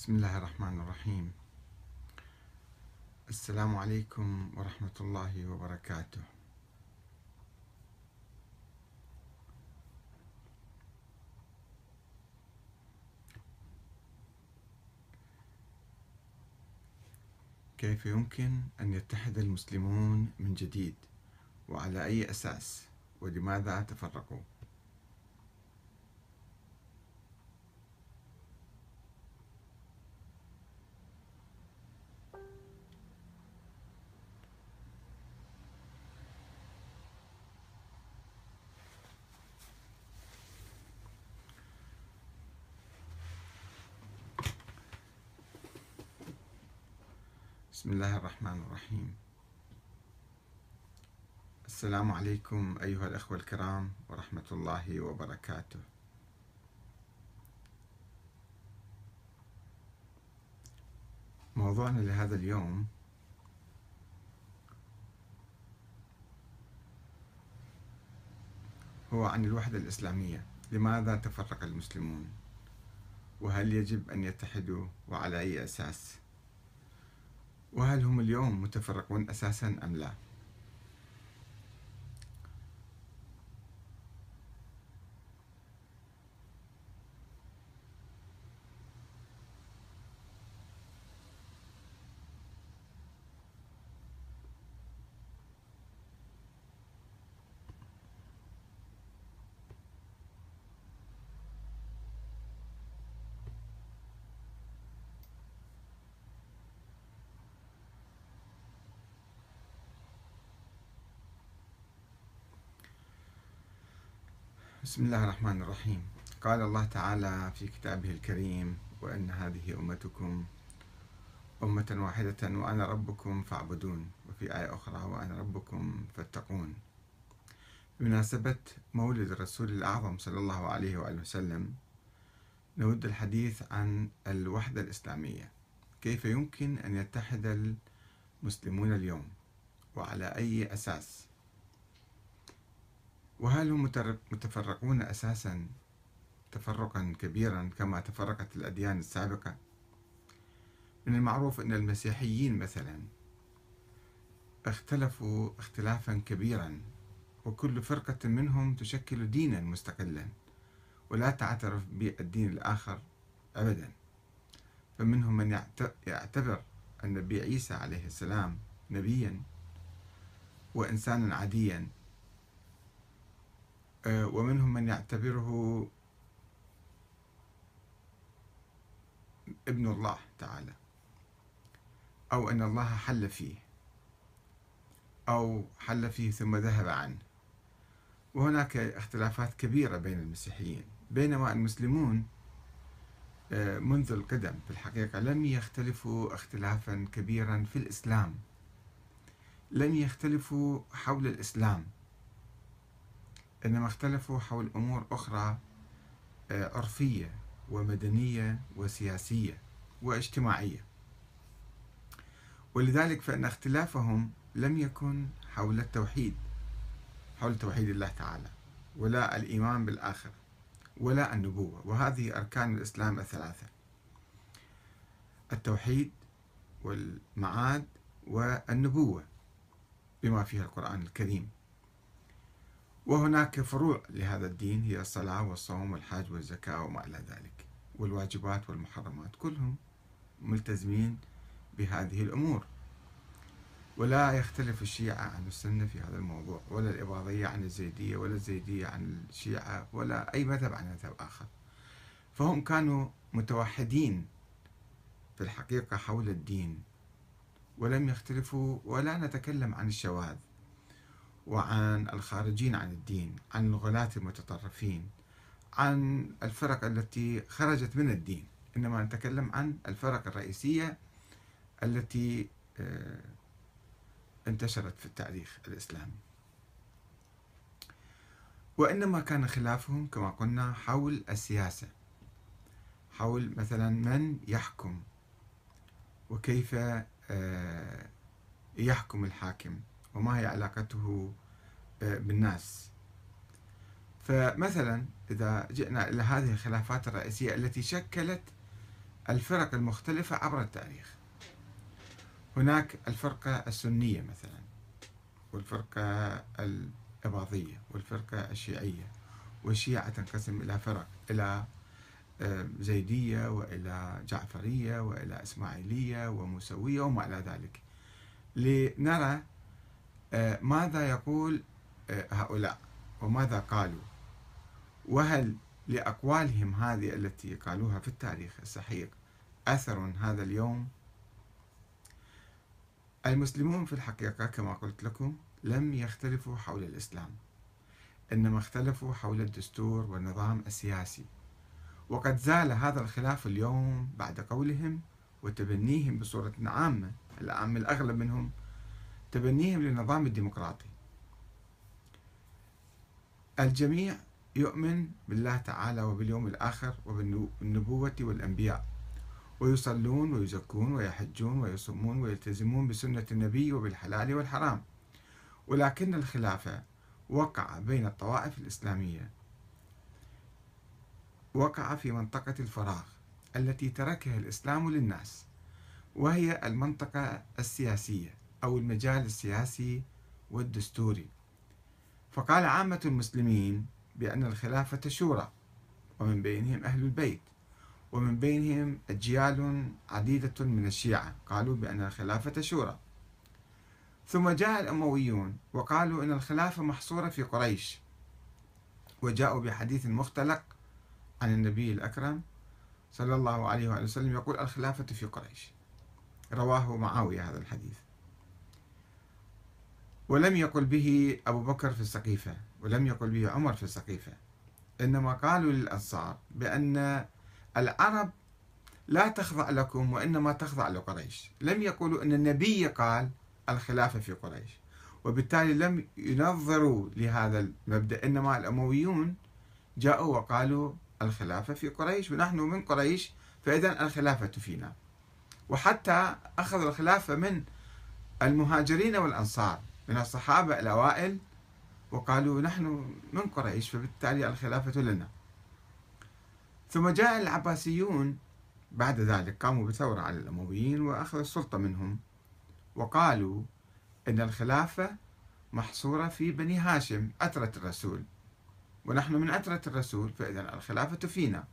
بسم الله الرحمن الرحيم. السلام عليكم ورحمة الله وبركاته. كيف يمكن أن يتحد المسلمون من جديد؟ وعلى أي أساس؟ ولماذا تفرقوا؟ بسم الله الرحمن الرحيم. السلام عليكم أيها الأخوة الكرام ورحمة الله وبركاته. موضوعنا لهذا اليوم هو عن الوحدة الإسلامية. لماذا تفرق المسلمون؟ وهل يجب أن يتحدوا وعلى أي أساس؟ وهل هم اليوم متفرقون أساسا أم لا؟ بسم الله الرحمن الرحيم. قال الله تعالى في كتابه الكريم وأن هذه أمتكم أمة واحدة وأنا ربكم فاعبدون. وفي آية أخرى وأنا ربكم فاتقون. بمناسبة مولد الرسول الأعظم صلى الله عليه وآله وسلم نود الحديث عن الوحدة الإسلامية. كيف يمكن أن يتحد المسلمون اليوم؟ وعلى أي أساس؟ وهل هم متفرقون أساسا تفرقا كبيرا كما تفرقت الأديان السابقة؟ من المعروف أن المسيحيين مثلا اختلفوا اختلافا كبيرا وكل فرقة منهم تشكل دينا مستقلا ولا تعترف بالدين الآخر أبدا. فمنهم من يعتبر النبي عيسى عليه السلام نبيا وإنسانا عاديا ومنهم من يعتبره ابن الله تعالى أو أن الله حل فيه أو حل فيه ثم ذهب عنه. وهناك اختلافات كبيرة بين المسيحيين بينما المسلمون آه، منذ القدم في الحقيقة لم يختلفوا اختلافا كبيرا في الإسلام. لم يختلفوا حول الإسلام. إنما اختلفوا حول أمور أخرى آه، عرفية ومدنية وسياسية واجتماعية. ولذلك فإن اختلافهم لم يكن حول التوحيد حول توحيد الله تعالى ولا الإيمان بالآخرة ولا النبوة. وهذه أركان الإسلام الثلاثة التوحيد والمعاد والنبوة بما فيها القرآن الكريم. وهناك فروع لهذا الدين هي الصلاة والصوم والحج والزكاة وما إلى ذلك. والواجبات والمحرمات كلهم ملتزمين بهذه الأمور. ولا يختلف الشيعة عن السنة في هذا الموضوع ولا الإباضية عن الزيدية ولا الزيدية عن الشيعة ولا أي مذهب عن مذهب آخر. فهم كانوا متوحدين في الحقيقة حول الدين ولم يختلفوا ولا نتكلم عن الشواذ. وعن الخارجين عن الدين عن الغلاة المتطرفين عن الفرق التي خرجت من الدين. إنما نتكلم عن الفرق الرئيسية التي آه، انتشرت في التاريخ الإسلامي. وإنما كان خلافهم كما قلنا حول السياسة حول مثلا من يحكم وكيف آه، يحكم الحاكم. وما هي علاقته آه، بالناس. فمثلا إذا جئنا إلى هذه الخلافات الرئيسية التي شكلت الفرق المختلفة عبر التاريخ. هناك الفرقة السنية مثلا والفرقة الإباضية والفرقة الشيعية. والشيعة تنقسم إلى فرق إلى آه، زيدية وإلى جعفرية وإلى إسماعيلية وموسوية وما إلى ذلك. لنرى ماذا يقول آه، هؤلاء؟ وماذا قالوا؟ وهل لأقوالهم هذه التي قالوها في التاريخ السحيق أثر هذا اليوم؟ المسلمون في الحقيقة كما قلت لكم لم يختلفوا حول الإسلام إنما اختلفوا حول الدستور والنظام السياسي. وقد زال هذا الخلاف اليوم بعد قولهم وتبنيهم بصورة عامة العام الأغلب منهم تبنيهم للنظام الديمقراطي. الجميع يؤمن بالله تعالى وباليوم الآخر وبالنبوة والأنبياء ويصلون ويزكون ويحجون ويصومون ويلتزمون بسنة النبي وبالحلال والحرام. ولكن الخلافة وقع بين الطوائف الإسلامية. وقع في منطقة الفراغ التي تركها الإسلام للناس وهي المنطقة السياسية. أو المجال السياسي والدستوري. فقال عامة المسلمين بأن الخلافة شورى ومن بينهم أهل البيت ومن بينهم أجيال عديدة من الشيعة قالوا بأن الخلافة شورى ثم جاء الأمويون وقالوا أن الخلافة محصورة في قريش وجاءوا بحديث مختلق عن النبي الأكرم صلى الله عليه وآله وسلم يقول الخلافة في قريش. رواه معاوية هذا الحديث. ولم يقل به أبو بكر في السقيفة ولم يقل به عمر في السقيفة. إنما قالوا للأنصار بأن العرب لا تخضع لكم وإنما تخضع لقريش. لم يقولوا أن النبي قال الخلافة في قريش. وبالتالي لم ينظروا لهذا المبدأ إنما الأمويون جاءوا وقالوا الخلافة في قريش ونحن من قريش فإذا الخلافة فينا. وحتى أخذوا الخلافة من المهاجرين والأنصار. من الصحابة الأوائل وقالوا نحن من قريش فبالتالي الخلافة لنا. ثم جاء العباسيون بعد ذلك قاموا بثورة على الأمويين وأخذوا السلطة منهم وقالوا أن الخلافة محصورة في بني هاشم أترة الرسول. ونحن من أترة الرسول فإذا الخلافة فينا.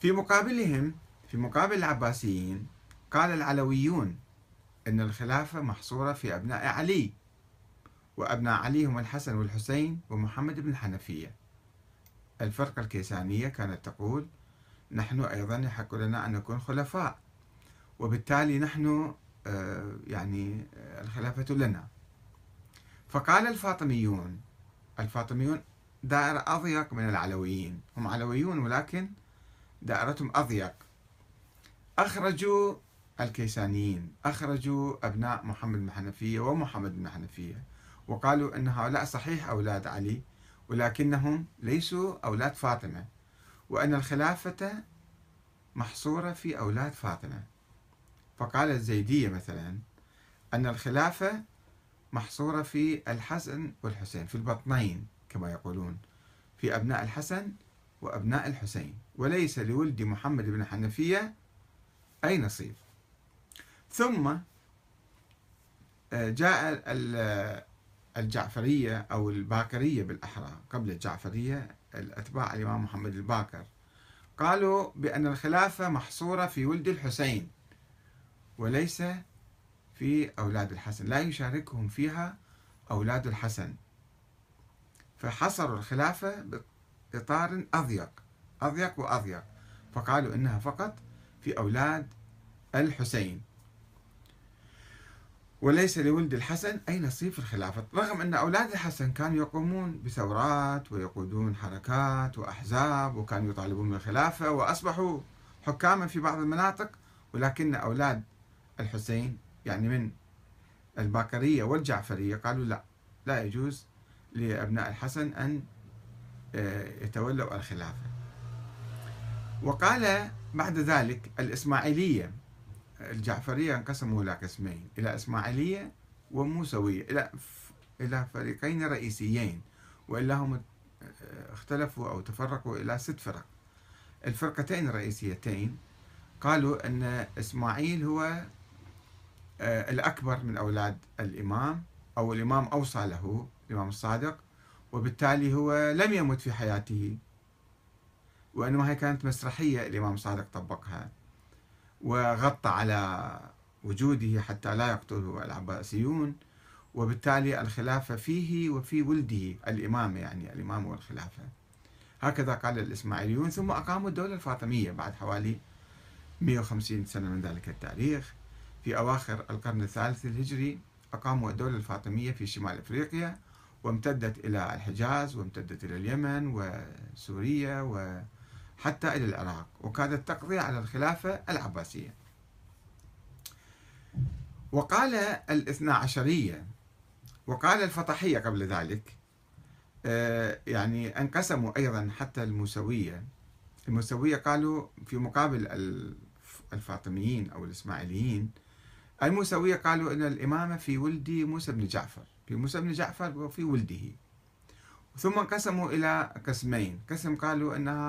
في مقابلهم في مقابل العباسيين قال العلويون أن الخلافة محصورة في أبناء علي وأبناء علي هم الحسن والحسين ومحمد بن الحنفية. الفرقة الكيسانية كانت تقول نحن أيضا يحق لنا أن نكون خلفاء وبالتالي نحن آه، يعني آه، الخلافة لنا. فقال الفاطميون الفاطميون دائرة أضيق من العلويين. هم علويون ولكن دائرتهم أضيق. أخرجوا الكيسانيين. أخرجوا أبناء محمد بن ومحمد بن وقالوا أن هؤلاء صحيح أولاد علي ولكنهم ليسوا أولاد فاطمة وأن الخلافة محصورة في أولاد فاطمة. فقال الزيدية مثلا أن الخلافة محصورة في الحسن والحسين في البطنين كما يقولون في أبناء الحسن وأبناء الحسين. وليس لولد محمد بن حنفية أي نصيب. ثم آه، جاء الجعفرية أو الباكرية بالأحرى قبل الجعفرية الأتباع الإمام محمد الباكر. قالوا بأن الخلافة محصورة في ولد الحسين وليس في أولاد الحسن لا يشاركهم فيها أولاد الحسن. فحصروا الخلافة بإطار أضيق أضيق وأضيق فقالوا إنها فقط في أولاد الحسين. وليس لولد الحسن أي نصيب في الخلافة. رغم أن أولاد الحسن كانوا يقومون بثورات ويقودون حركات وأحزاب وكانوا يطالبون بالخلافة وأصبحوا حكاما في بعض المناطق ولكن أولاد الحسين يعني من الباكرية والجعفرية قالوا لا لا يجوز لأبناء الحسن أن آه، يتولوا الخلافة. وقال بعد ذلك الإسماعيلية الجعفرية انقسموا إلى قسمين إلى إسماعيلية وموسوية إلى إلى فريقين رئيسيين وإلا هم اختلفوا أو تفرقوا إلى ست فرق. الفرقتين الرئيسيتين قالوا أن إسماعيل هو آه، الأكبر من أولاد الإمام أو الإمام أوصى له الإمام الصادق وبالتالي هو لم يمت في حياته وإنما هي كانت مسرحية الإمام الصادق طبقها. وغطى على وجوده حتى لا يقتله العباسيون وبالتالي الخلافة فيه وفي ولده الإمام يعني الإمام والخلافة. هكذا قال الإسماعيليون. ثم أقاموا الدولة الفاطمية بعد حوالي 150 سنة من ذلك التاريخ. في أواخر القرن الثالث الهجري أقاموا الدولة الفاطمية في شمال أفريقيا وامتدت إلى الحجاز وامتدت إلى اليمن وسوريا وحتى إلى العراق وكادت تقضي على الخلافة العباسية. وقال الاثنا عشرية وقال الفطحية قبل ذلك آه، يعني انقسموا أيضا حتى الموسوية. الموسوية قالوا في مقابل الفاطميين أو الإسماعيليين الموسوية قالوا أن الإمامة في ولد موسى بن جعفر في موسى بن جعفر وفي ولده. ثم انقسموا إلى قسمين قسم قالوا أنها